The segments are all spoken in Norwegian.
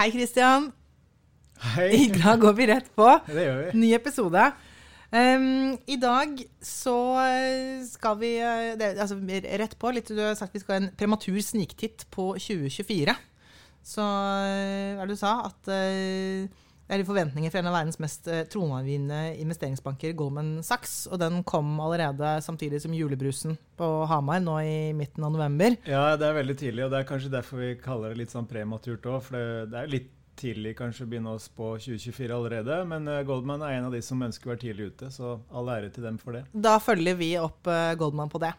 Hei, Christian. Hei. I dag går vi rett på. Det gjør vi. Ny episode. Um, I dag så eh, skal vi eh, det, altså, Rett på. Litt, du har sagt vi skal ha en prematur sniktitt på 2024. Så eh, hva er det du sa? At uh, det er forventninger fra en av verdens mest tronavgivende investeringsbanker, Goldman Sachs. Og den kom allerede samtidig som julebrusen på Hamar nå i midten av november. Ja, det er veldig tidlig, og det er kanskje derfor vi kaller det litt sånn prematurt òg. For det, det er litt tidlig kanskje å begynne oss på 2024 allerede. Men uh, Goldman er en av de som ønsker å være tidlig ute, så all ære til dem for det. Da følger vi opp uh, Goldman på det.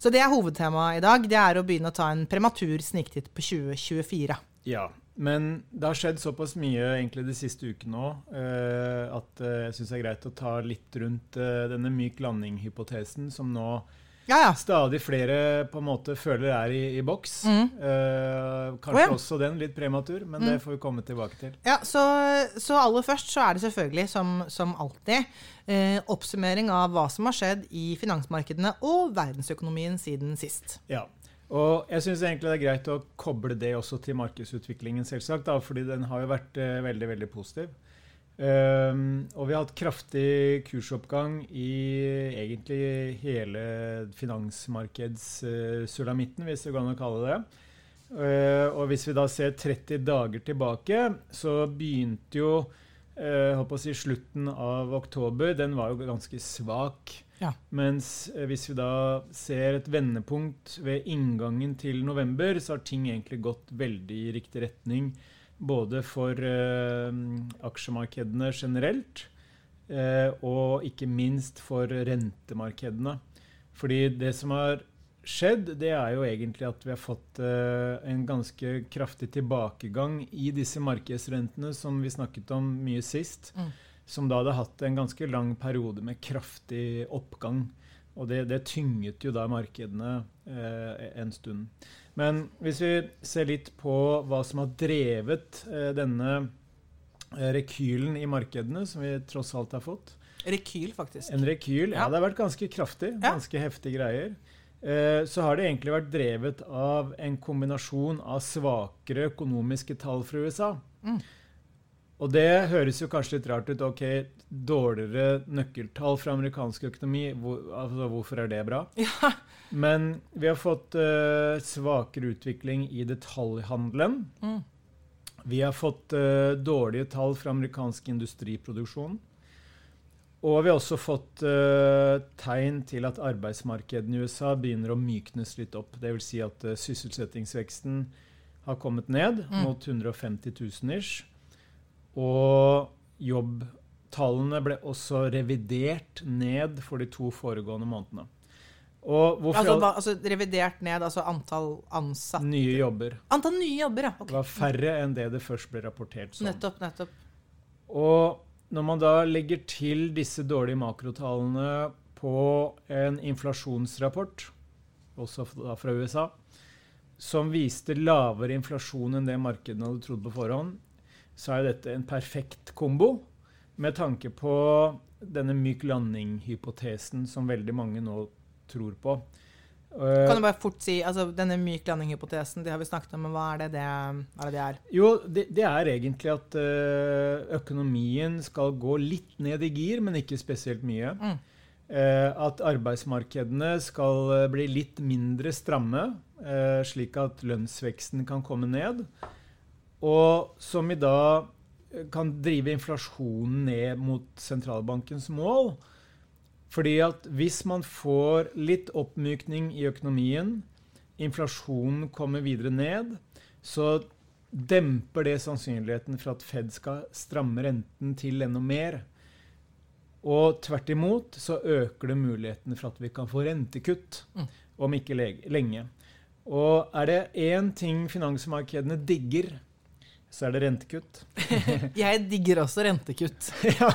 Så det er hovedtemaet i dag. Det er å begynne å ta en prematur sniktitt på 2024. Ja, men det har skjedd såpass mye egentlig de siste ukene òg uh, at jeg syns det er greit å ta litt rundt denne myk landing-hypotesen som nå ja, ja. stadig flere på en måte føler er i, i boks. Mm. Kanskje Oh, ja. også den litt prematur, men Mm. det får vi komme tilbake til. Ja, så, så aller først så er det selvfølgelig, som, som alltid, eh, oppsummering av hva som har skjedd i finansmarkedene og verdensøkonomien siden sist. Ja. Og jeg syns egentlig det er greit å koble det også til markedsutviklingen, selvsagt. Da, fordi den har jo vært eh, veldig, veldig positiv. Um, og vi har hatt kraftig kursoppgang i egentlig hele finansmarkedssulamitten, hvis det går an å kalle det. Uh, og hvis vi da ser 30 dager tilbake, så begynte jo uh, håper å si slutten av oktober Den var jo ganske svak. Ja. Mens uh, hvis vi da ser et vendepunkt ved inngangen til november, så har ting egentlig gått veldig i riktig retning. Både for eh, aksjemarkedene generelt, eh, og ikke minst for rentemarkedene. Fordi det som har skjedd, det er jo egentlig at vi har fått eh, en ganske kraftig tilbakegang i disse markedsrentene som vi snakket om mye sist. Mm. Som da hadde hatt en ganske lang periode med kraftig oppgang. Og det, det tynget jo da markedene eh, en stund. Men hvis vi ser litt på hva som har drevet eh, denne rekylen i markedene, som vi tross alt har fått Rekyl, faktisk. En rekyl, ja. Ja. Det har vært ganske kraftig. Ja. Ganske heftige greier. Eh, så har det egentlig vært drevet av en kombinasjon av svakere økonomiske tall fra USA. Mm. Og det høres jo kanskje litt rart ut. Ok, dårligere nøkkeltall fra amerikansk økonomi, hvor, altså, hvorfor er det bra? Ja. Men vi har fått uh, svakere utvikling i detaljhandelen. Mm. Vi har fått uh, dårlige tall fra amerikansk industriproduksjon. Og vi har også fått uh, tegn til at arbeidsmarkedene i USA begynner å myknes litt opp. Dvs. Si at sysselsettingsveksten har kommet ned Mm. mot 150 000 ish. Og jobbtallene ble også revidert ned for de to foregående månedene. Og Altså, hva, altså revidert ned, altså antall ansatte. nye jobber Antall nye jobber, ja. Det var færre enn det det først ble rapportert som. Nettopp, nettopp. Og når man da legger til disse dårlige makrotallene på en inflasjonsrapport, også fra USA, som viste lavere inflasjon enn det markedene hadde trodd på forhånd, så er dette en perfekt kombo med tanke på denne myk landing-hypotesen som veldig mange nå tror på. Eh, Kan du bare fort si, altså Denne myk landing-hypotesen, det har vi snakket om, men hva er det det, hva er, det, det er? Jo, det, det er egentlig at eh, økonomien skal gå litt ned i gir, men ikke spesielt mye. Mm. Eh, at arbeidsmarkedene skal bli litt mindre stramme, slik at lønnsveksten kan komme ned. Og som i dag eh, kan drive inflasjonen ned mot sentralbankens mål. Fordi at hvis man får litt oppmykning i økonomien, inflasjonen kommer videre ned, så demper det sannsynligheten for at Fed skal stramme renten til enda mer. Og tvert imot så øker det muligheten for at vi kan få rentekutt Mm. om ikke lenge. Og er det én ting finansmarkedene digger, så er det rentekutt. Jeg digger også rentekutt. ja,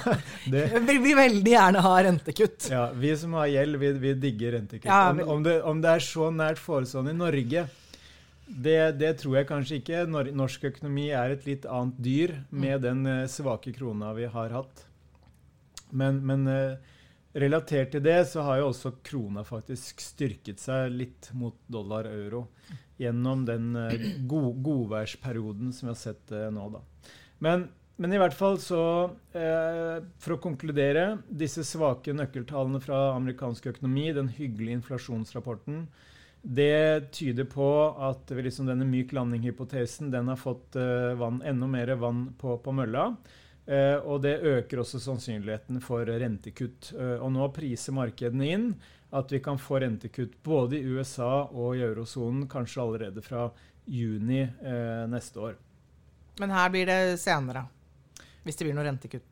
det, Jeg vil veldig gjerne ha rentekutt. ja, vi som har gjeld, vi, vi digger rentekutt. Ja, om, om, det, om det er så nært forestående i Norge, det, det tror jeg kanskje ikke. Norsk økonomi er et litt annet dyr med den eh, svake krona vi har hatt. Men, men eh, relatert til det så har jo også krona faktisk styrket seg litt mot dollar og euro gjennom den uh, god, godværsperioden som vi har sett uh, nå. Da. Men, men, i hvert fall så eh, For å konkludere disse svake nøkkeltallene fra amerikansk økonomi, den hyggelige inflasjonsrapporten, det tyder på at liksom denne myk landing-hypotesen den har fått vann, enda mer vann på, på mølla. Uh, og det øker også sannsynligheten for rentekutt. Uh, og nå priser markedene inn at vi kan få rentekutt både i USA og i eurosonen kanskje allerede fra juni eh, neste år. Men her blir det senere, hvis det blir noe rentekutt?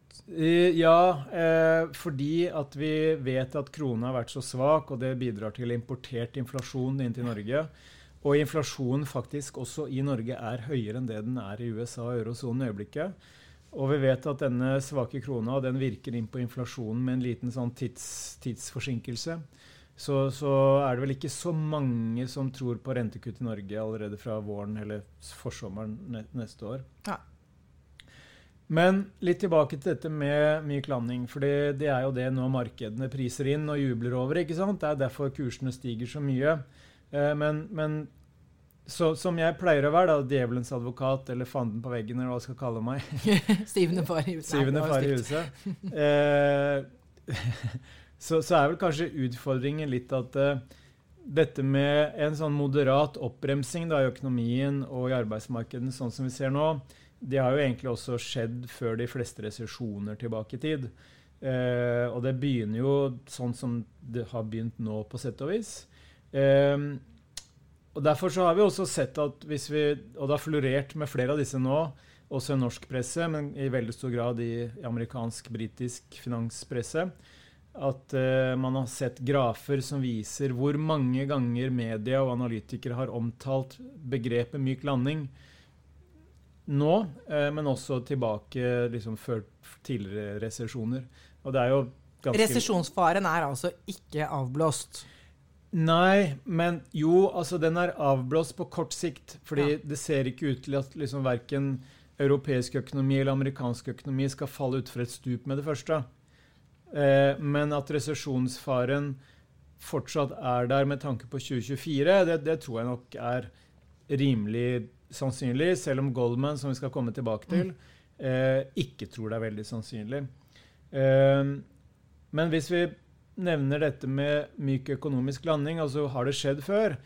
Ja, eh, fordi at vi vet at krona har vært så svak, og det bidrar til importert inflasjon inn til Norge. Og inflasjonen faktisk også i Norge er høyere enn det den er i USA og eurosonen i øyeblikket. Og vi vet at denne svake krona den virker inn på inflasjonen med en liten sånn tids, tidsforsinkelse så, så, er det vel ikke så mange som tror på rentekutt i Norge allerede fra våren eller forsommeren neste år. Ja. Men litt tilbake til dette med myk landing. For det, det, er jo det nå markedene priser inn og jubler over. ikke sant? Det er derfor kursene stiger så mye. Eh, men, men så, som jeg pleier å være, da, djevelens advokat eller fanden på veggen, eller hva jeg skal kalle meg Syvende far i huset. Syvende far i huset. Eh, så, så, er vel kanskje utfordringen litt at uh, dette med en sånn moderat oppbremsing da, i økonomien og i arbeidsmarkedet, sånn som vi ser nå, det har jo egentlig også skjedd før de fleste resesjoner tilbake i tid. Uh, og det begynner jo sånn som det har begynt nå, på sett og vis. Uh, og Derfor så har vi også sett at hvis vi Og det har florert med flere av disse nå, også i norsk presse, men i veldig stor grad i amerikansk-britisk finanspresse at uh, man har sett grafer som viser hvor mange ganger media og analytikere har omtalt begrepet myk landing nå, uh, men også tilbake liksom, før tidligere resesjoner. Og det er jo Resesjonsfaren er altså ikke avblåst? Nei, men jo, altså den er avblåst på kort sikt. Fordi ja. det ser ikke ut til at liksom verken europeisk økonomi eller amerikansk økonomi skal falle utfor et stup med det første. Eh, men at resesjonsfaren fortsatt er der med tanke på 2024, det, det, tror jeg nok er rimelig sannsynlig, selv om Goldman, som vi skal komme tilbake til, eh, ikke tror det er veldig sannsynlig. Eh, men hvis vi nevner dette med myk økonomisk landing, altså har det skjedd før?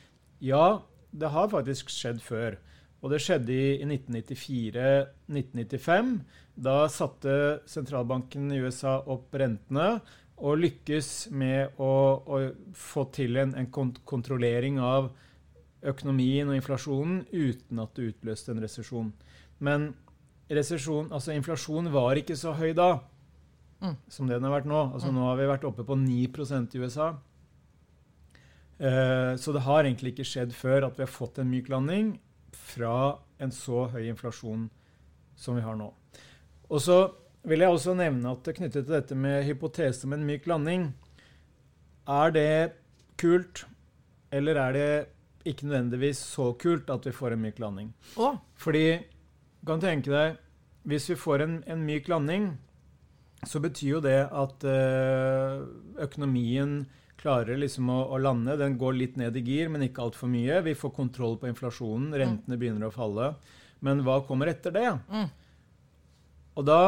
Ja, det har faktisk skjedd før. Og det skjedde i 1994-1995. Da satte sentralbanken i USA opp rentene og lykkes med å, å få til en, en kont kontrollering av økonomien og inflasjonen uten at det utløste en resesjon. Men altså inflasjon var ikke så høy da mm. som det den har vært nå. Altså mm. Nå har vi vært oppe på 9% i USA. Eh, så det har egentlig ikke skjedd før at vi har fått en myk landing fra en så høy inflasjon som vi har nå. Og så vil jeg også nevne at knyttet til dette med hypotese om en myk landing Er det kult, eller er det ikke nødvendigvis så kult at vi får en myk landing? Oh. Fordi, kan tenke deg, hvis vi får en, en myk landing, så betyr jo det at øh, økonomien klarer liksom å, å, lande. Den går litt ned i gir, men ikke altfor mye. Vi får kontroll på inflasjonen. Mm. Rentene begynner å falle. Men hva kommer etter det? Mm. Og da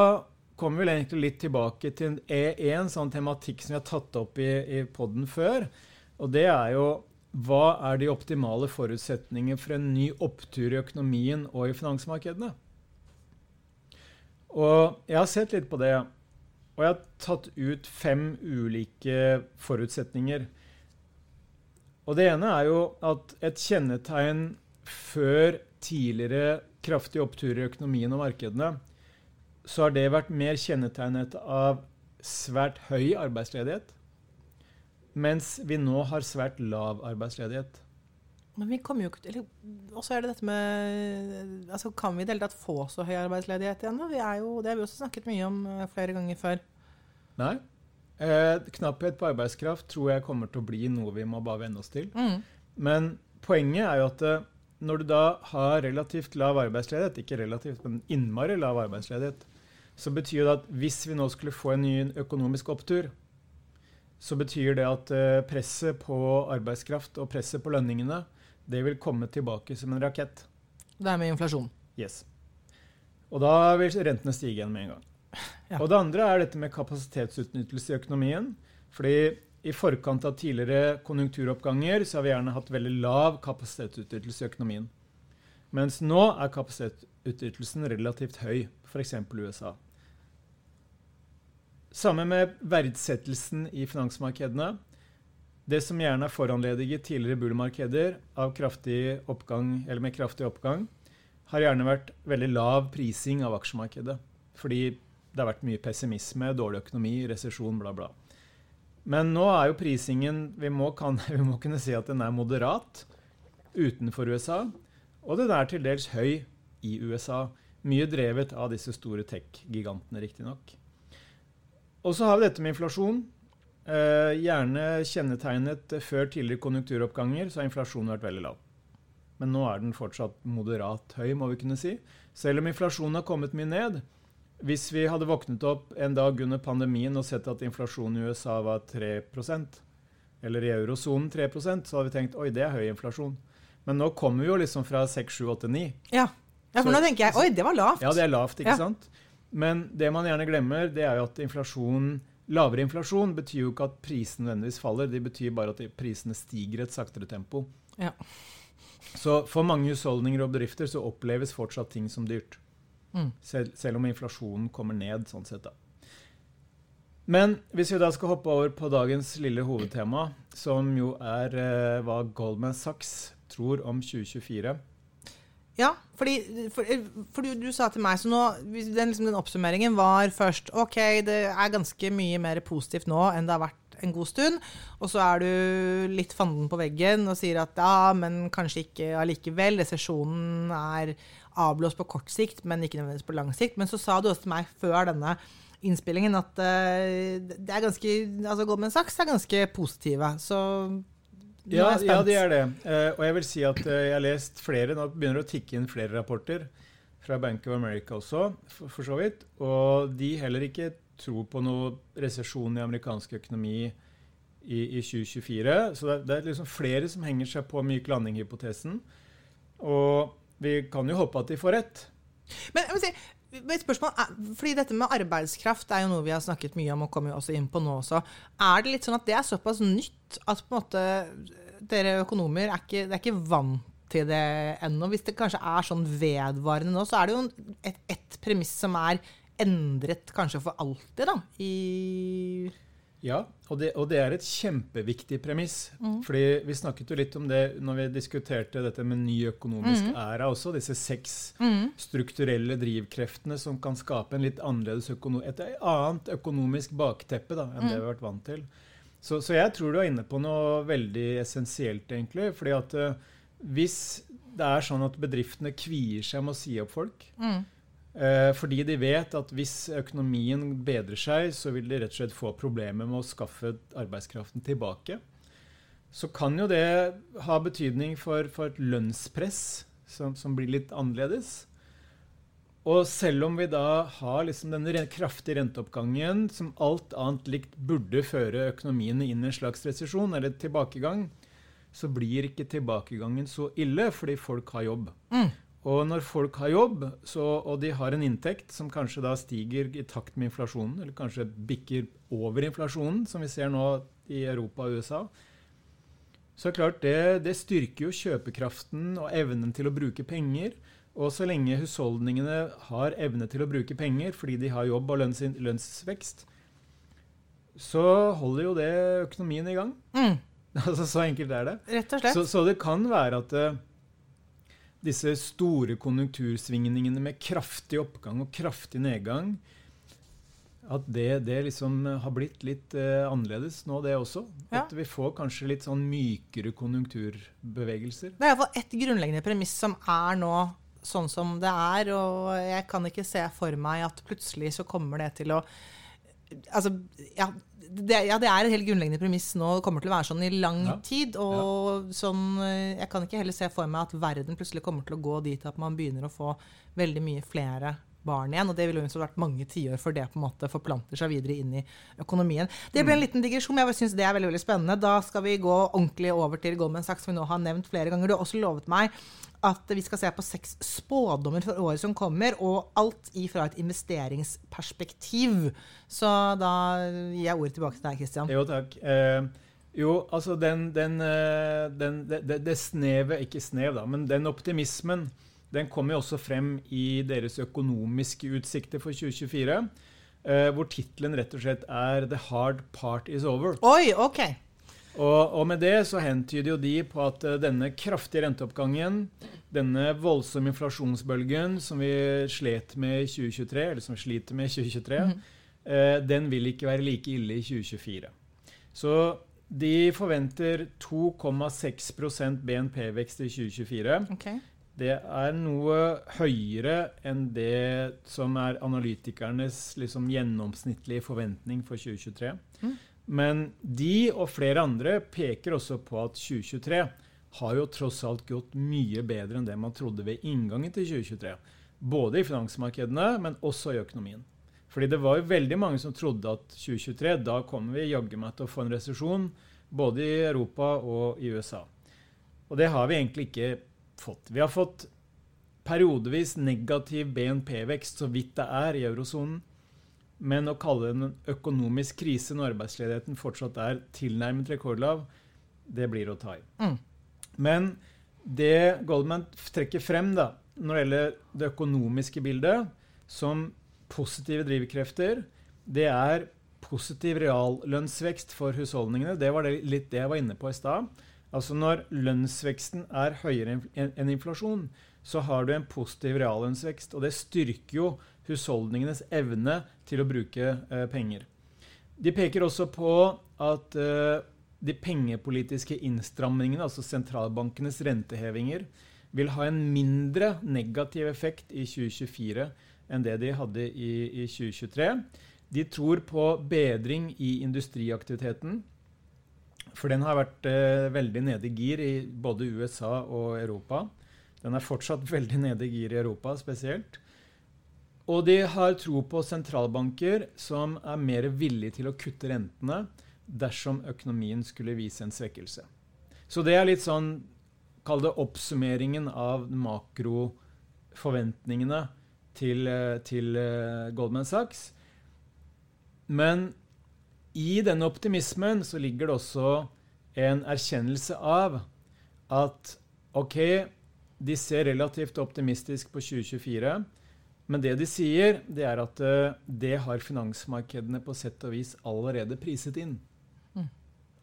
kommer vi egentlig litt tilbake til en, en sånn tematikk som vi har tatt opp i, i poden før. Og det er jo hva er de optimale forutsetningene for en ny opptur i økonomien og i finansmarkedene? Og jeg har sett litt på det. Og jeg har tatt ut fem ulike forutsetninger. Og det ene er jo at et kjennetegn før tidligere kraftige oppturer i økonomien og markedene, så har det vært mer kjennetegnet av svært høy arbeidsledighet, mens vi nå har svært lav arbeidsledighet. Men vi kommer jo ikke til Og så er det dette med altså Kan vi i det hele tatt få så høy arbeidsledighet igjen? Vi er jo, det har vi også snakket mye om eh, flere ganger før. Nei. Eh, knapphet på arbeidskraft tror jeg kommer til å bli noe vi må bare venne oss til. Mm. Men poenget er jo at eh, når du da har relativt lav arbeidsledighet, ikke relativt, men innmari lav arbeidsledighet, så betyr det at hvis vi nå skulle få en ny økonomisk opptur, så betyr det at eh, presset på arbeidskraft og presset på lønningene det vil komme tilbake som en rakett. Det er med inflasjon. Yes. Og da vil rentene stige igjen med en gang. Ja. Og det andre er dette med kapasitetsutnyttelse i økonomien. Fordi i forkant av tidligere konjunkturoppganger så har vi gjerne hatt veldig lav kapasitetsutnyttelse i økonomien. Mens nå er kapasitetsutnyttelsen relativt høy, f.eks. USA. Samme med verdsettelsen i finansmarkedene. Det som gjerne er foranlediget tidligere bullmarkeder av kraftig oppgang, eller med kraftig oppgang, har gjerne vært veldig lav prising av aksjemarkedet. Fordi det har vært mye pessimisme, dårlig økonomi, resesjon, bla, bla. Men nå er jo prisingen vi må, kan, vi må, kunne si at den er moderat utenfor USA. Og den er til dels høy i USA. Mye drevet av disse store tech-gigantene, riktignok. Og så har vi dette med inflasjon. Eh, gjerne kjennetegnet før tidligere konjunkturoppganger, så har inflasjonen vært veldig lav. Men nå er den fortsatt moderat høy, må vi kunne si. Selv om inflasjonen har kommet mye ned. Hvis vi hadde våknet opp en dag under pandemien og sett at inflasjonen i USA var 3% eller i eurosonen 3% så hadde vi tenkt oi, det er høy inflasjon. Men nå kommer vi jo liksom fra 6, 7, 8, 9. Ja, ja for så, nå tenker jeg oi, det var lavt. Ja, det er lavt, ikke ja. sant? Men det man gjerne glemmer, det er jo at inflasjon, lavere inflasjon betyr jo ikke at prisene nødvendigvis faller. Det betyr bare at prisene stiger i et saktere tempo. Ja. Så for mange husholdninger og bedrifter så oppleves fortsatt ting som dyrt. Mm. Selv, selv, om inflasjonen kommer ned, sånn sett. da. Men hvis vi da skal hoppe over på dagens lille hovedtema, som jo er eh, hva Goldman Sachs tror om 2024 ja, fordi, for, for du, du, sa til meg så nå, den, liksom, den, oppsummeringen var først OK, det er ganske mye mer positivt nå enn det har vært en god stund. Og så er du litt fanden på veggen og sier at ja, men kanskje ikke allikevel. Resesjonen er avblåst på kort sikt, men ikke nødvendigvis på lang sikt. Men så sa du også til meg før denne innspillingen at uh, det er ganske, altså Goldman Sachs er ganske positive. Så ja, ja, de er det. Uh, og jeg vil si at uh, jeg har lest flere. Nå begynner det å tikke inn flere rapporter fra Bank of America også, for, for, så vidt. Og de heller ikke tror på noe resesjon i amerikansk økonomi i, i 2024. Så det, det, er liksom flere som henger seg på myk landing-hypotesen. Og vi kan jo håpe at de får rett. Men jeg må si, et spørsmål, fordi Dette med arbeidskraft er jo noe vi har snakket mye om og kommer også inn på nå også. Er det litt sånn at det er såpass nytt at på en måte dere økonomer er ikke, er ikke vant til det ennå? Hvis det kanskje er sånn vedvarende nå, så er det jo ett et premiss som er endret kanskje for alltid da, i ja, og det, og det, er et kjempeviktig premiss. Mm. fordi Vi snakket jo litt om det når vi diskuterte dette med ny økonomisk mm. æra også. Disse seks mm. strukturelle drivkreftene som kan skape en litt et annet økonomisk bakteppe da, enn det mm. vi har vært vant til. Så, så, jeg tror du er inne på noe veldig essensielt, egentlig. fordi at uh, hvis det er sånn at bedriftene kvier seg med å si opp folk, mm. Eh, fordi de vet at hvis økonomien bedrer seg, så vil de rett og slett få problemer med å skaffe arbeidskraften tilbake. Så kan jo det ha betydning for, for et lønnspress som, som, blir litt annerledes. Og selv om vi da har liksom denne kraftige renteoppgangen som alt annet likt burde føre økonomien inn i en slags resesjon eller tilbakegang, så blir ikke tilbakegangen så ille fordi folk har jobb. Mm. Og når folk har jobb, så, og de har en inntekt som kanskje da stiger i takt med inflasjonen, eller kanskje bikker over inflasjonen, som vi ser nå i Europa og USA, så klart det, det styrker jo kjøpekraften og evnen til å bruke penger. Og så lenge husholdningene har evne til å bruke penger fordi de har jobb og lønns, lønnsvekst, så holder jo det økonomien i gang. Mm. Altså, så enkelt er det. Rett og slett. Så, så det kan være at uh, disse store konjunktursvingningene med kraftig oppgang og kraftig nedgang at det, det liksom har blitt litt uh, annerledes nå, det også. Ja. At vi får kanskje litt sånn mykere konjunkturbevegelser. Det er iallfall ett grunnleggende premiss som er nå sånn som det er. Og jeg kan ikke se for meg at plutselig så kommer det til å Altså, ja, det, ja, det er et helt grunnleggende premiss nå. Det kommer til å være sånn i lang ja. tid. Og ja. sånn, eh, jeg kan ikke heller se for meg at verden plutselig kommer til å gå dit at man begynner å få veldig mye flere barn igjen. Og det ville jo vært mange tiår før det på en måte forplanter seg videre inn i økonomien. Det ble en liten digresjon, men jeg syns det er veldig veldig spennende. Da skal vi gå ordentlig over til Goldman Sachs, som vi nå har nevnt flere ganger. Du har også lovet meg at vi skal se på seks spådommer for året som kommer, og alt ifra et investeringsperspektiv. Så da gir jeg ordet tilbake til deg, Christian. Jo, takk. Eh, jo, altså den, den, eh, den det, det, det snevet Ikke snev, da, men den optimismen den kommer jo også frem i deres økonomiske utsikter for 2024. Eh, hvor tittelen rett og slett er 'The hard part is over'. Oi, ok. Og, og, med det så hentyder jo de på at uh, denne kraftige renteoppgangen, denne voldsomme inflasjonsbølgen som vi slet med i 2023, eller som vi sliter med i 2023, mm. uh, den vil ikke være like ille i 2024. Så de forventer 2,6 BNP-vekst i 2024. Okay. Det er noe høyere enn det som er analytikernes liksom, gjennomsnittlige forventning for 2023. Mm. Men de og flere andre peker også på at 2023 har jo tross alt gått mye bedre enn det man trodde ved inngangen til 2023. Både i finansmarkedene, men også i økonomien. Fordi det var jo veldig mange som trodde at 2023, da kommer vi jaggu meg til å få en resesjon både i Europa og i USA. Og det har vi egentlig ikke fått. Vi har fått periodevis negativ BNP-vekst, så vidt det er, i eurosonen. Men å kalle det en økonomisk krise når arbeidsledigheten fortsatt er tilnærmet rekordlav, det blir å ta i. Mm. Men det Goldman trekker frem da, når det gjelder det økonomiske bildet, som positive drivkrefter, det er positiv reallønnsvekst for husholdningene. Det var det, litt det jeg var inne på i stad. Altså Når lønnsveksten er høyere enn inflasjon, så har du en positiv reallønnsvekst. Og det styrker jo husholdningenes evne til å bruke eh, penger. De peker også på at eh, de pengepolitiske innstrammingene, altså sentralbankenes rentehevinger, vil ha en mindre negativ effekt i 2024 enn det de hadde i, i 2023. De tror på bedring i industriaktiviteten. For den har vært eh, veldig nede i gir i både USA og Europa. Den er fortsatt veldig nede i gir i Europa spesielt. Og de har tro på sentralbanker som er mer villige til å kutte rentene dersom økonomien skulle vise en svekkelse. Så det er litt sånn Kall det oppsummeringen av makroforventningene til, til eh, Goldman Sachs. Men i denne optimismen så ligger det også en erkjennelse av at OK, de ser relativt optimistisk på 2024. Men det de sier, det er at uh, det har finansmarkedene på sett og vis allerede priset inn. Mm.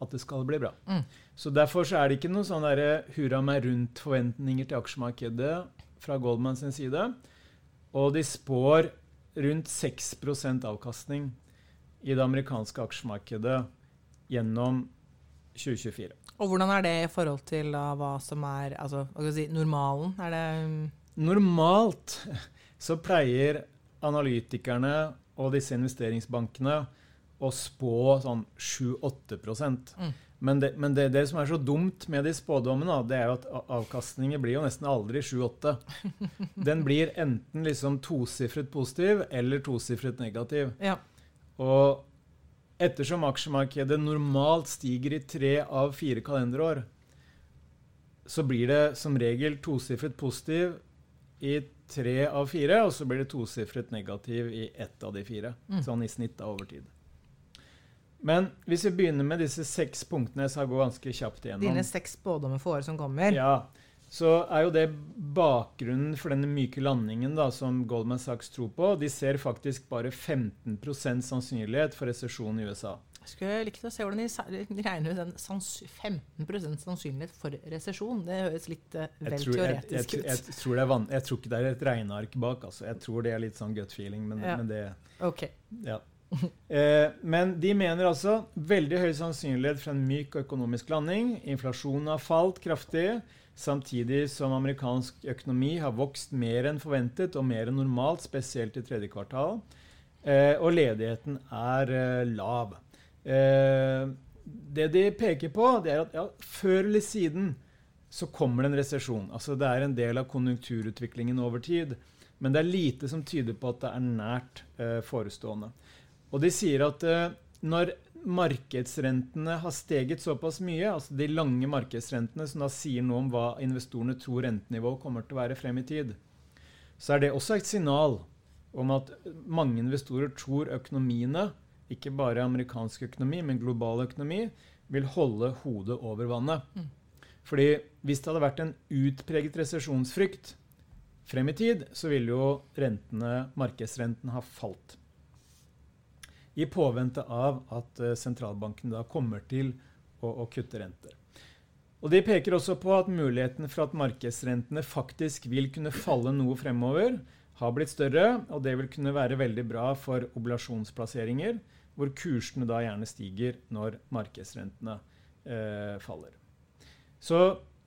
At det skal bli bra. Mm. Så Derfor så er det ikke noe sånn der, hurra meg rundt-forventninger til aksjemarkedet fra Goldman sin side. Og de spår rundt 6% avkastning i det amerikanske aksjemarkedet gjennom 2024. Og Hvordan er det i forhold til da, hva som er altså, si, normalen? Er det um Normalt så pleier analytikerne og disse investeringsbankene å spå sånn 7-8 mm. Men, det, men det, det, som er så dumt med de spådommene, det er jo at avkastningen blir jo nesten aldri 7-8. Den blir enten liksom tosifret positiv eller tosifret negativ. Ja. Og ettersom aksjemarkedet normalt stiger i tre av fire kalenderår, så blir det som regel tosifret positiv i tre av fire, og så blir det tosifret negativ i ett av de fire. Mm. Sånn i snitt da over tid. Men hvis vi begynner med disse seks punktene, så går ganske kjapt igjennom. Dine seks spådommer for året som kommer. Ja, så er jo det bakgrunnen for denne myke landingen da, som Goldman Sachs tror på. De ser faktisk bare 15% sannsynlighet for resesjon i USA. Jeg skulle likt å se hvordan de regner ut den 15% sannsynlighet for resesjon. Det høres litt uh, vel tror, teoretisk jeg, jeg, jeg, tror jeg, tror ikke det er et regneark bak. Altså. Jeg tror det er litt sånn gut feeling. Men, ja. men det okay. ja. eh, Men de mener altså veldig høy sannsynlighet for en myk og økonomisk landing. Inflasjonen har falt kraftig, samtidig som amerikansk økonomi har vokst mer enn forventet og mer enn normalt, spesielt i tredje kvartal. Eh, og ledigheten er eh, lav. Eh, det de peker på, det er at ja, før eller siden så kommer det en resesjon. Altså det er en del av konjunkturutviklingen over tid. Men det er lite som tyder på at det er nært eh, forestående. Og de sier at eh, når markedsrentene har steget såpass mye, altså de lange markedsrentene som da sier noe om hva investorene tror rentenivået kommer til å være frem i tid, så er det også et signal om at mange investorer tror økonomiene, ikke bare amerikansk økonomi, men global økonomi, vil holde hodet over vannet. Mm. Fordi hvis det hadde vært en utpreget resesjonsfrykt frem i tid, så ville jo rentene, markedsrenten ha falt i påvente av at eh, sentralbanken da kommer til å, å, kutte renter. Og De peker også på at muligheten for at markedsrentene faktisk vil kunne falle noe fremover, har blitt større, og det vil kunne være veldig bra for oblasjonsplasseringer, hvor kursene da gjerne stiger når markedsrentene eh, faller. Så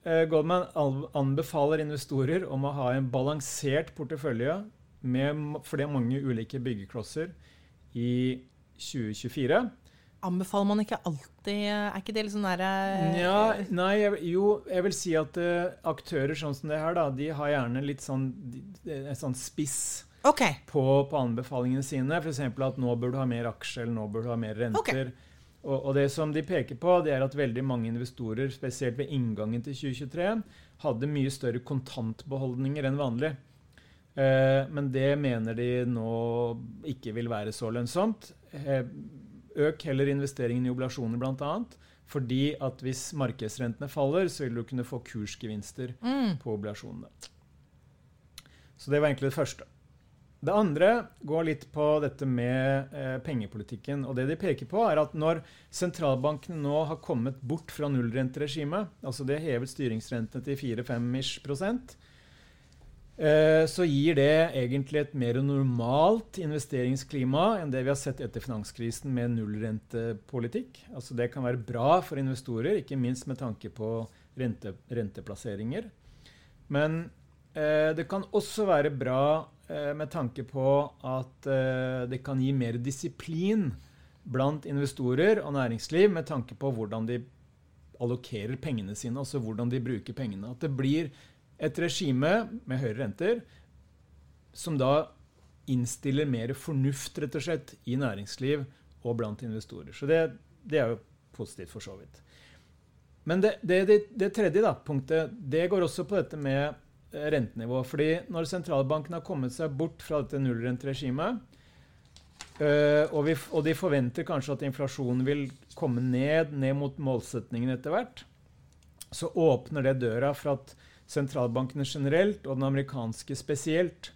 eh, Goldman anbefaler investorer om å ha en balansert portefølje med flere mange ulike byggeklosser i 2024. Anbefaler man ikke alltid Er ikke det litt sånn derre ja, Nei, jeg, jo, jeg vil si at uh, aktører sånn som det her, da, de har gjerne litt sånn, en sånn spiss okay. på, på, anbefalingene sine. F.eks. at nå bør du ha mer aksjer, eller nå bør du ha mer renter. Okay. Og, og, det som de peker på, det er at veldig mange investorer, spesielt ved inngangen til 2023, hadde mye større kontantbeholdninger enn vanlig. Eh, men det mener de nå ikke vil være så lønnsomt. Eh, øk heller investeringen i oblasjoner, bl.a. Fordi at hvis markedsrentene faller, så vil du kunne få kursgevinster mm. på oblasjonene. Så det var egentlig det første. Det andre går litt på dette med eh, pengepolitikken. og det De peker på er at når sentralbankene nå har kommet bort fra nullrenteregimet, altså det hevet styringsrentene til 4-5 prosent, så gir det egentlig et mer normalt investeringsklima enn det vi har sett etter finanskrisen med nullrentepolitikk. Altså det kan være bra for investorer, ikke minst med tanke på rente, renteplasseringer. Men eh, det kan også være bra eh, med tanke på at eh, det kan gi mer disiplin blant investorer og næringsliv med tanke på hvordan de allokerer pengene sine, altså hvordan de bruker pengene. At det blir et regime med høyere renter som da innstiller mer fornuft rett og slett, i næringsliv og blant investorer. Så det, det er jo positivt, for så vidt. Men det, det, det tredje da, punktet det går også på dette med eh, rentenivå. fordi når sentralbanken har kommet seg bort fra dette nullrenteregimet, øh, og, og, de forventer kanskje at inflasjonen vil komme ned, ned mot målsetningen etter hvert, så åpner det døra for at sentralbankene generelt og den amerikanske spesielt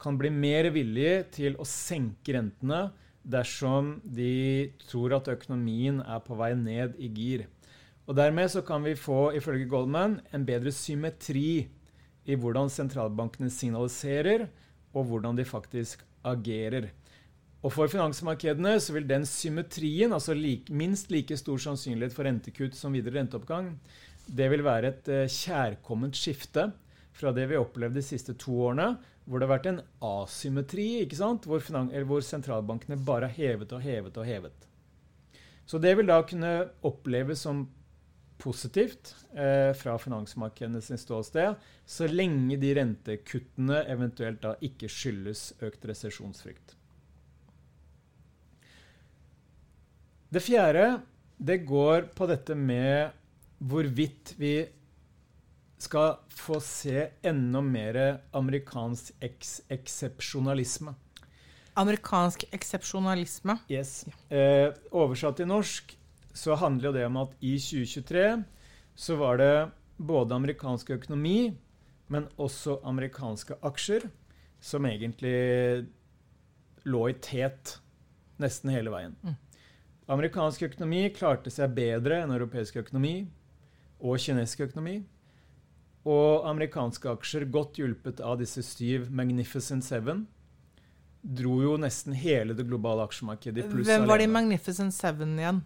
kan bli mer villige til å senke rentene dersom de tror at økonomien er på vei ned i gir. Og Dermed så kan vi få ifølge Goldman, en bedre symmetri i hvordan sentralbankene signaliserer, og hvordan de faktisk agerer. Og For finansmarkedene så vil den symmetrien, altså like, minst like stor sannsynlighet for rentekutt som videre renteoppgang, det vil være et uh, kjærkomment skifte fra det vi har opplevd de siste to årene, hvor det har vært en asymmetri? Hvor, hvor sentralbankene bare har hevet og hevet og hevet. Så det vil da kunne oppleves som positivt eh, fra finansmarkedene sin ståsted, så lenge de rentekuttene eventuelt da ikke skyldes økt resesjonsfrykt. Det fjerde det går på dette med hvorvidt vi skal få se enda mer amerikansk eks eksepsjonalisme. Amerikansk eksepsjonalisme? Yes. Eh, oversatt til norsk så handler det om at i 2023 så var det både amerikansk økonomi, men også amerikanske aksjer som egentlig lå i tet nesten hele veien. Mm. Amerikansk økonomi klarte seg bedre enn europeisk økonomi og kinesisk økonomi. Og amerikanske aksjer, godt hjulpet av disse syv Magnificent Seven, dro jo nesten hele det globale aksjemarkedet i pluss Hvem var de Magnificent Seven igjen?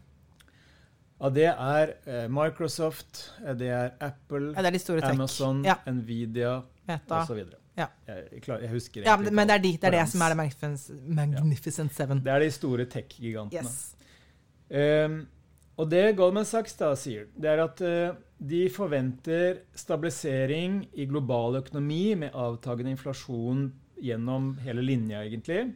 Ja, det er eh, Microsoft, eh, det er Apple, ja, det er de Amazon, ja. Nvidia osv. Ja. Jeg, jeg, husker ja, men det er, de, det, er det som er det Magnificent, Magnificent Seven. Det er de store tech-gigantene. Yes. Um, og det Goldman Sachs da sier, det er at uh, de forventer stabilisering i global økonomi med avtagende inflasjon gjennom hele linja, egentlig.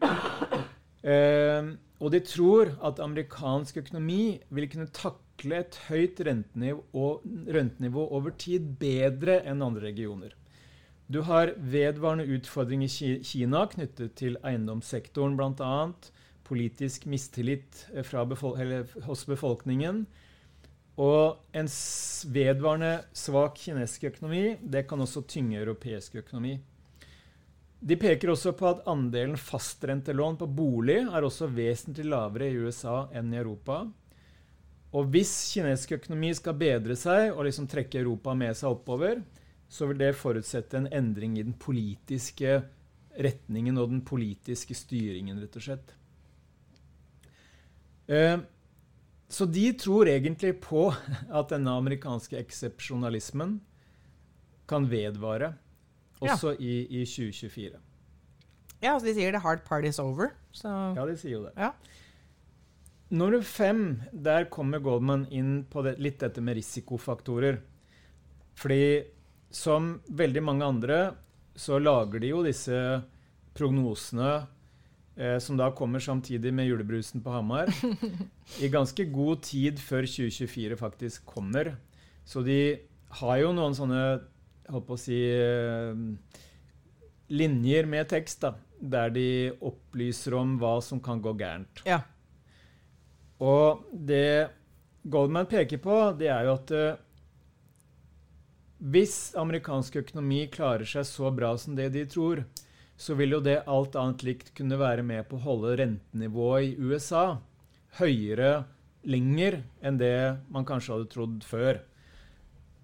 Eh, og de tror at amerikansk økonomi vil kunne takle et høyt rentenivå, over tid bedre enn andre regioner. Du har vedvarende utfordringer i Kina knyttet til eiendomssektoren bl.a. Politisk mistillit befol hos befolkningen. Og en vedvarende svak kinesisk økonomi det kan også tynge europeisk økonomi. De peker også på at andelen fastrentelån på bolig er også vesentlig lavere i USA enn i Europa. Og hvis kinesisk økonomi skal bedre seg og liksom trekke Europa med seg oppover, så vil det forutsette en endring i den politiske retningen og den politiske styringen, rett og slett. Eh, så de tror egentlig på at denne amerikanske eksepsjonalismen kan vedvare også ja. i, i, 2024. Ja, altså de sier 'the hard part is over'. Så. Ja, de sier jo det. Ja. Nummer fem, der kommer Goldman inn på det, litt dette med risikofaktorer. Fordi som veldig mange andre så lager de jo disse prognosene eh, som da kommer samtidig med julebrusen på Hamar, i ganske god tid før 2024 faktisk kommer. Så de har jo noen sånne holdt på å si eh, linjer med tekst, da, der de opplyser om hva som kan gå gærent. Ja. Og det Goldman peker på, det er jo at eh, hvis amerikansk økonomi klarer seg så bra som det de tror, så vil jo det alt annet likt kunne være med på å holde rentenivået i USA høyere lenger enn det man kanskje hadde trodd før.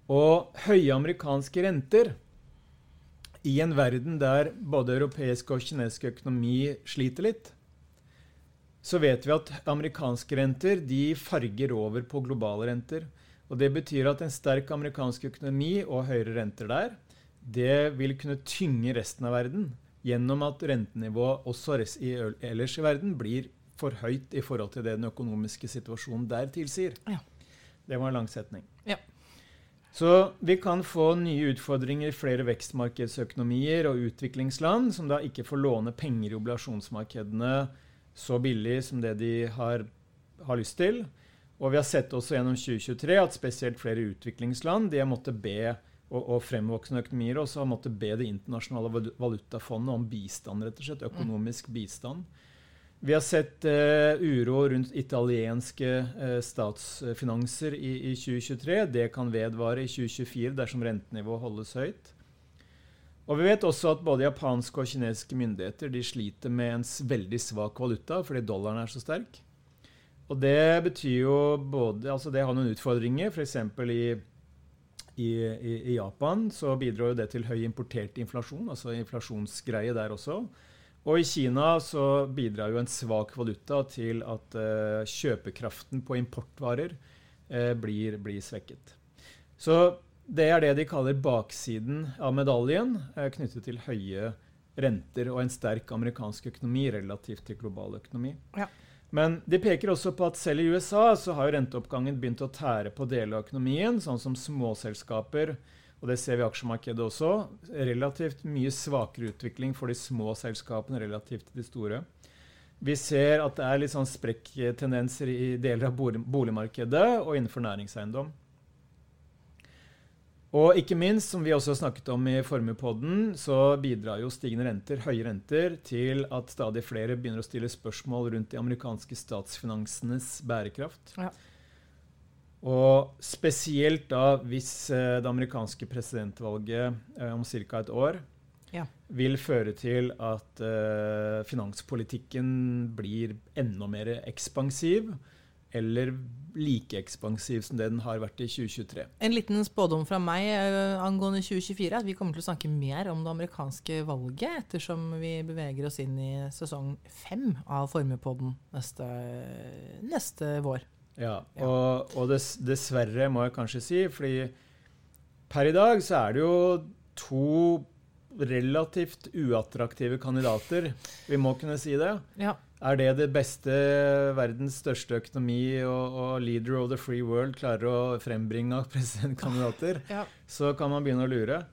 Og høye amerikanske renter i en verden der både europeisk og kinesisk økonomi sliter litt, så vet vi at amerikanske renter de farger over på globale renter. Og Det betyr at en sterk amerikansk økonomi og høyere renter der, det vil kunne tynge resten av verden gjennom at rentenivået også ellers i verden blir for høyt i forhold til det den økonomiske situasjonen der tilsier. Ja. Det var en lang setning. Ja. Så vi kan få nye utfordringer i flere vekstmarkedsøkonomier og utviklingsland som da ikke får låne penger i oblasjonsmarkedene så billig som det de har, har lyst til. Og vi har sett også gjennom 2023 at spesielt flere utviklingsland de har måttet be, og, og fremvoksende økonomier også har måttet be Det internasjonale valutafondet om bistand, rett og slett, økonomisk bistand. Vi har sett uh, uro rundt italienske uh, statsfinanser i, i, 2023. Det kan vedvare i 2024 dersom rentenivået holdes høyt. Og Vi vet også at både japanske og kinesiske myndigheter de sliter med en veldig svak valuta fordi dollaren er så sterk. Og det betyr jo både Altså, det har noen utfordringer. F.eks. I, i, i, Japan så bidrar jo det til høy importert inflasjon, altså inflasjonsgreie der også. Og i Kina så bidrar jo en svak valuta til at uh, kjøpekraften på importvarer uh, blir, blir, svekket. Så det er det de kaller baksiden av medaljen, uh, knyttet til høye renter og en sterk amerikansk økonomi relativt til global økonomi. Ja. Men de peker også på at selv i USA så har jo renteoppgangen begynt å tære på deler av økonomien, sånn som småselskaper. Og det ser vi i aksjemarkedet også. Relativt mye svakere utvikling for de små selskapene relativt til de store. Vi ser at det er litt sånn sprekktendenser i deler av boligmarkedet og innenfor næringseiendom. Og ikke minst, som vi også har snakket om i Formuepodden, så bidrar jo stigende renter, høye renter, til at stadig flere begynner å stille spørsmål rundt de amerikanske statsfinansenes bærekraft. Ja. Og spesielt da hvis eh, det amerikanske presidentvalget eh, om ca. et år ja. vil føre til at eh, finanspolitikken blir enda mer ekspansiv eller like ekspansiv som det den har vært i 2023. En liten spådom fra meg uh, angående 2024 er at vi kommer til å snakke mer om det amerikanske valget ettersom vi beveger oss inn i sesong fem av Formuepodden neste, neste vår. Ja. og, og dess, dessverre, må jeg kanskje si, fordi per i dag så er det jo to relativt uattraktive kandidater. Vi må kunne si det. Ja. Er det det beste verdens største økonomi og, og, leader of the free world klarer å frembringe av presidentkandidater, ja. så kan man begynne å lure.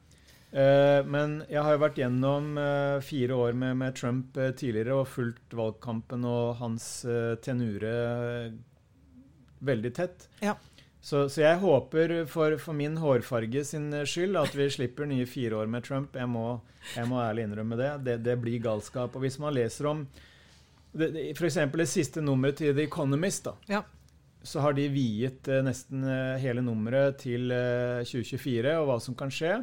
Eh, men jeg har jo vært gjennom eh, fire år med, med Trump eh, tidligere og fulgt valgkampen og hans tenure veldig tett. Ja. Så, så jeg håper for, for min hårfarge sin skyld at vi slipper nye fire år med Trump. Jeg må, jeg må ærlig innrømme det. det. Det blir galskap. Og hvis man leser om f.eks. det siste nummeret til The Economist, da, Ja. så har de viet eh, nesten eh, hele nummeret til eh, 2024 og hva som kan skje.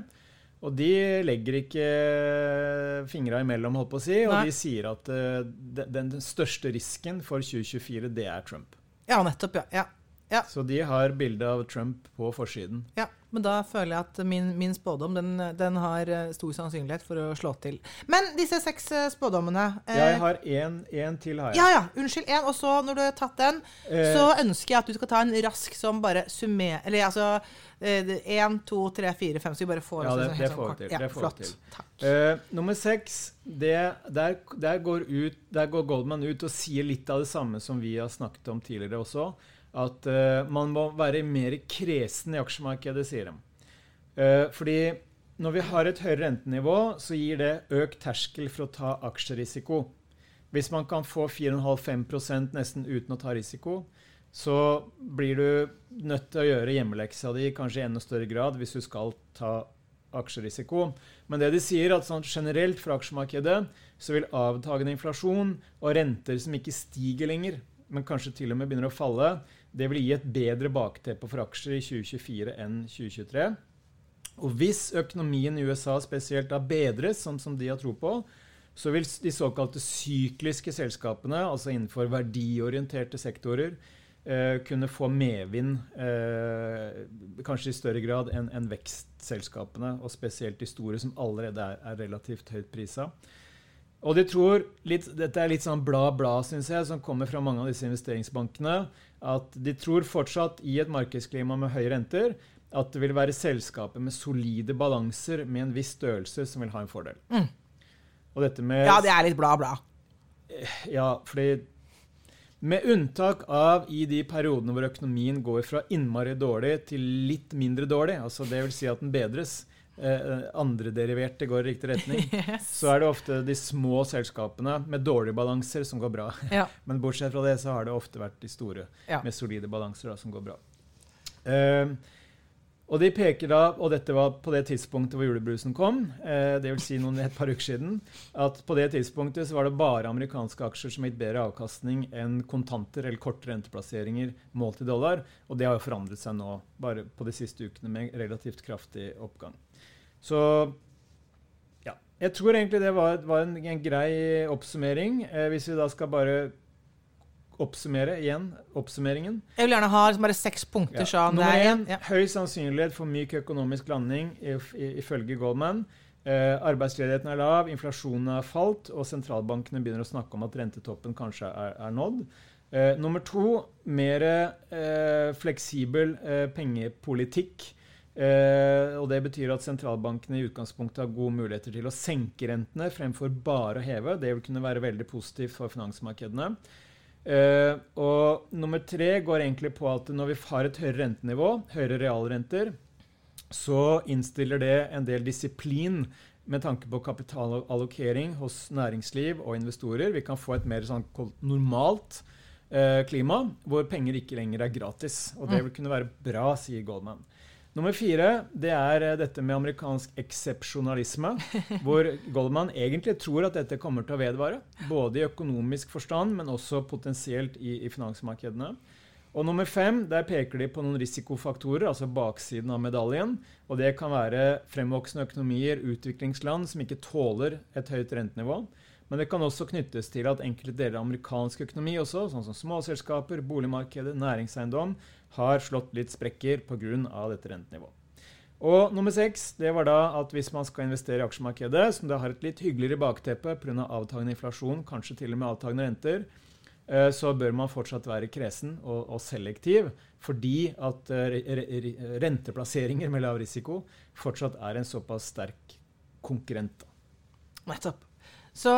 Og de legger ikke eh, fingra imellom, holdt på å si, og Nei. de sier at eh, de- den, den største risken for 2024, det er Trump. ja, nettopp. Ja. ja. Så de har bilde av Trump på forsiden. Ja, men da føler jeg at min, min spådom den, den har eh, stor sannsynlighet for å slå til. Men disse seks eh, spådommene eh, Jeg har én til, har jeg. Ja, ja. Unnskyld. En, og så, når du har tatt den, Eh, så ønsker jeg at du skal ta en rask som bare summer Eller altså én, to, tre, fire, fem, så vi bare får Ja, det- sånn det sånn får vi til, Ja, det får flott. til. Takk. Eh, nummer seks, det, der, der, går ut, der går Goldman ut og sier litt av det samme som vi har snakket om tidligere også. At uh, man må være mer kresen i aksjemarkedet, sier de. Uh, fordi når vi har et høyere rentenivå, så gir det økt terskel for å ta aksjerisiko. Hvis man kan få 4,5-5 nesten uten å ta risiko, så blir du nødt til å gjøre hjemmeleksa di kanskje i enda større grad hvis du skal ta aksjerisiko. Men det de sier, at sånn generelt for aksjemarkedet så vil avtagende inflasjon og renter som ikke stiger lenger, men kanskje til og med begynner å falle, det vil gi et bedre bakteppe for aksjer i 2024 enn 2023. Og hvis økonomien i USA spesielt da bedres, som, som de har tro på, så vil de såkalte sykliske selskapene, altså innenfor verdiorienterte sektorer, eh, kunne få medvind eh, kanskje i større grad enn en vekstselskapene, og spesielt de store, som allerede er, er relativt høyt prisa. Og de tror, litt, Dette er litt sånn bla-bla, syns jeg, som kommer fra mange av disse investeringsbankene. At de tror fortsatt i et markedsklima med høye renter at det vil være selskaper med solide balanser med en viss størrelse som vil ha en fordel. Mm. Og dette med Ja, det er litt bla, bla. ja, fordi med unntak av i de periodene hvor økonomien går fra innmari dårlig til litt mindre dårlig, altså det vil si at den bedres, eh, andrederiverte går i riktig retning, Yes. så er det ofte de små selskapene med dårlige balanser som går bra. Ja. Men bortsett fra det så har det ofte vært de store Ja. med solide balanser da, som går bra. Eh, og de peker da, og dette var på det tidspunktet hvor julebrusen kom, eh, det vil si noen, et par uker siden, at på det tidspunktet så var det bare amerikanske aksjer som gitt bedre avkastning enn kontanter eller korte renteplasseringer målt i dollar. Og det har jo forandret seg nå, bare på de siste ukene, med relativt kraftig oppgang. Så ja. Jeg tror egentlig det var, var en, en grei oppsummering. Eh, hvis vi da skal bare oppsummere igjen oppsummeringen. Jeg vil gjerne ha liksom bare seks punkter. Ja. sånn. Nummer er- én ja. høy sannsynlighet for myk økonomisk landing if- ifølge Goldman. Eh, arbeidsledigheten er lav, inflasjonen har falt, og sentralbankene begynner å snakke om at rentetoppen kanskje er, er nådd. Eh, nummer to mer eh, fleksibel eh, pengepolitikk. Eh, og Det betyr at sentralbankene i utgangspunktet har gode muligheter til å senke rentene fremfor bare å heve. Det vil kunne være veldig positivt for finansmarkedene. Eh, og nummer tre går egentlig på at når vi har et høyere rentenivå, høyere realrenter, så innstiller det en del disiplin med tanke på kapitalallokering hos næringsliv og investorer. Vi kan få et mer sånn normalt eh, klima, hvor penger ikke lenger er gratis. Og det vil kunne være bra, sier Goldman. Nummer fire det er eh, dette med amerikansk eksepsjonalisme, hvor Goldman egentlig tror at dette kommer til å vedvare. Både i økonomisk forstand, men også potensielt i, i finansmarkedene. Og nummer fem, der peker de på noen risikofaktorer, altså baksiden av medaljen. Og det kan være fremvoksende økonomier, utviklingsland som ikke tåler et høyt rentenivå. Men det kan også knyttes til at enkelte deler av amerikansk økonomi også, sånn som småselskaper, boligmarkedet, næringseiendom, har slått litt sprekker pga. dette rentenivået. Og nummer seks det var da at hvis man skal investere i aksjemarkedet, som det har et litt hyggeligere bakteppe pga. avtagende inflasjon, kanskje til og med avtagende renter, eh, så bør man fortsatt være kresen og, og selektiv, fordi at eh, re- re- renteplasseringer med lav risiko fortsatt er en såpass sterk konkurrent. Nettopp. Så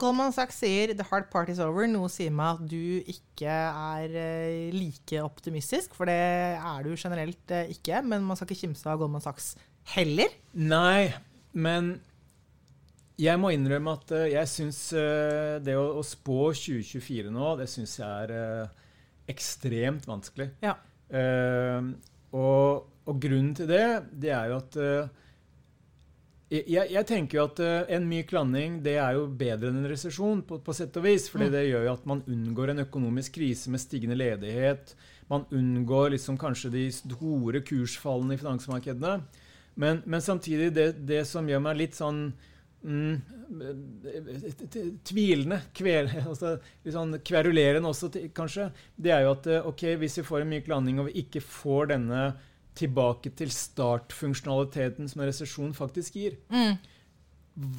Goldman Sachs sier 'the hard part is over'. Noe sier meg at du ikke er eh, like optimistisk, for det er du generelt eh, ikke. Men man skal ikke kimse av Goldman Sachs heller? Nei, men jeg må innrømme at uh, jeg syns det å, spå 2024 nå, det syns jeg er ekstremt vanskelig. Ja. Og, og, grunnen til det, det er jo at jeg, jeg, tenker jo at en myk landing det er jo bedre enn en resesjon, på, på, sett og vis. fordi det gjør jo at man unngår en økonomisk krise med stigende ledighet. Man unngår liksom kanskje de store kursfallene i finansmarkedene. Men, men samtidig, det, det, som gjør meg litt sånn mm, tvilende, kvel, altså, litt sånn kverulerende også, kanskje, det er jo at eh, ok, hvis vi får en myk landing og vi ikke får denne tilbake til startfunksjonaliteten som en resesjon faktisk gir, mm.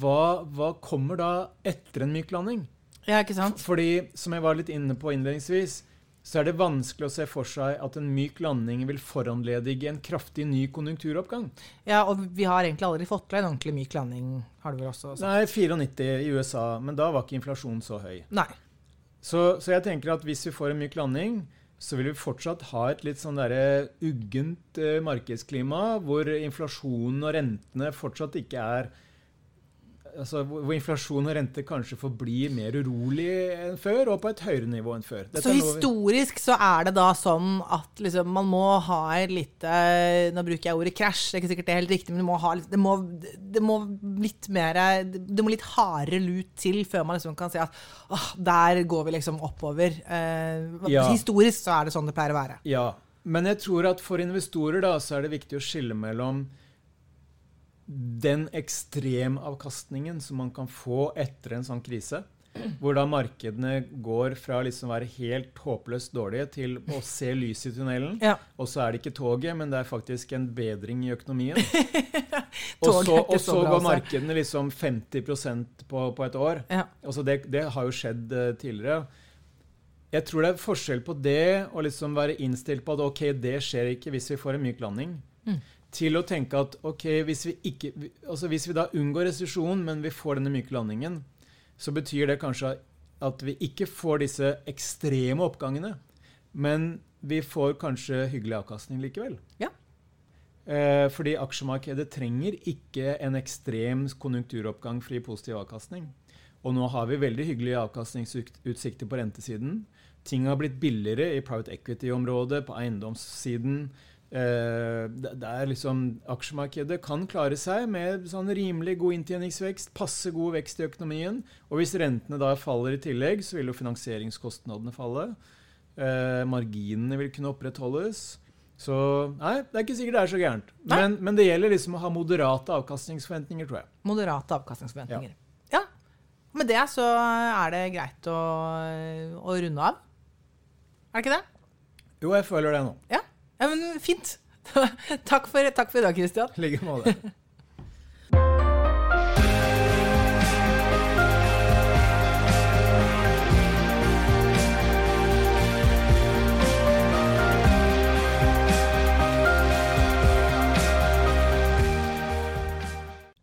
hva, hva, kommer da etter en myk landing? Ja, ikke sant? Fordi, som jeg var litt inne på innledningsvis, så er det vanskelig å se for seg at en myk landing vil foranledige en kraftig ny konjunkturoppgang. Ja, og vi har egentlig aldri fått til en ordentlig myk landing, har du vel også sagt? Nei, 94 i USA, men da var ikke inflasjonen så høy. Nei. Så, så, jeg tenker at hvis vi får en myk landing, så vil vi fortsatt ha et litt sånn derre uggent uh, markedsklima, hvor inflasjonen og rentene fortsatt ikke er altså, hvor inflasjon og rente kanskje forblir mer urolig enn før, og på et høyere nivå enn før. Dette så historisk så er det da sånn at liksom, man må ha et lite Nå bruker jeg ordet krasj, det er ikke sikkert det er helt riktig, men det må, ha, det må, det må litt mer Det må litt hardere lut til før man liksom kan si at åh, der går vi liksom oppover. Eh, ja. Historisk så er det sånn det pleier å være. Ja, men jeg tror at for investorer da, så er det viktig å skille mellom den ekstremavkastningen som man kan få etter en sånn krise, hvor da markedene går fra liksom å være helt håpløst dårlige til å se lys i tunnelen. Ja. Og så er det ikke toget, men det er faktisk en bedring i økonomien. og så, og så går markedene liksom 50% på, på et år. Ja. Det, det, har jo skjedd uh, tidligere. Jeg tror det er forskjell på det å liksom være innstilt på at ok, det skjer ikke hvis vi får en myk landing. Mm til å tenke at ok, hvis vi, ikke, altså hvis vi da unngår resesjon, men vi får denne myke landingen, så betyr det kanskje at vi ikke får disse ekstreme oppgangene, men vi får kanskje hyggelig avkastning likevel. Ja. Eh, fordi aksjemarkedet trenger ikke en ekstrem konjunkturoppgang for gi positiv avkastning. Og nå har vi veldig hyggelige avkastningsutsikter på rentesiden. Ting har blitt billigere i private equity-området, på eiendomssiden. Eh, det er liksom, Aksjemarkedet kan klare seg med sånn rimelig god inntjeningsvekst, passe god vekst i økonomien. Og hvis rentene da faller i tillegg, så vil jo finansieringskostnadene falle. Eh, marginene vil kunne opprettholdes. Så nei, det er ikke sikkert det er så gærent. Men, men, det gjelder liksom å ha moderate avkastningsforventninger, tror jeg. Moderate avkastningsforventninger. Ja. ja. Med det så er det greit å, å runde av. Er det ikke det? Jo, jeg føler det nå. Ja. Ja, men Fint. takk, for, takk for i dag, Kristian. I like måte.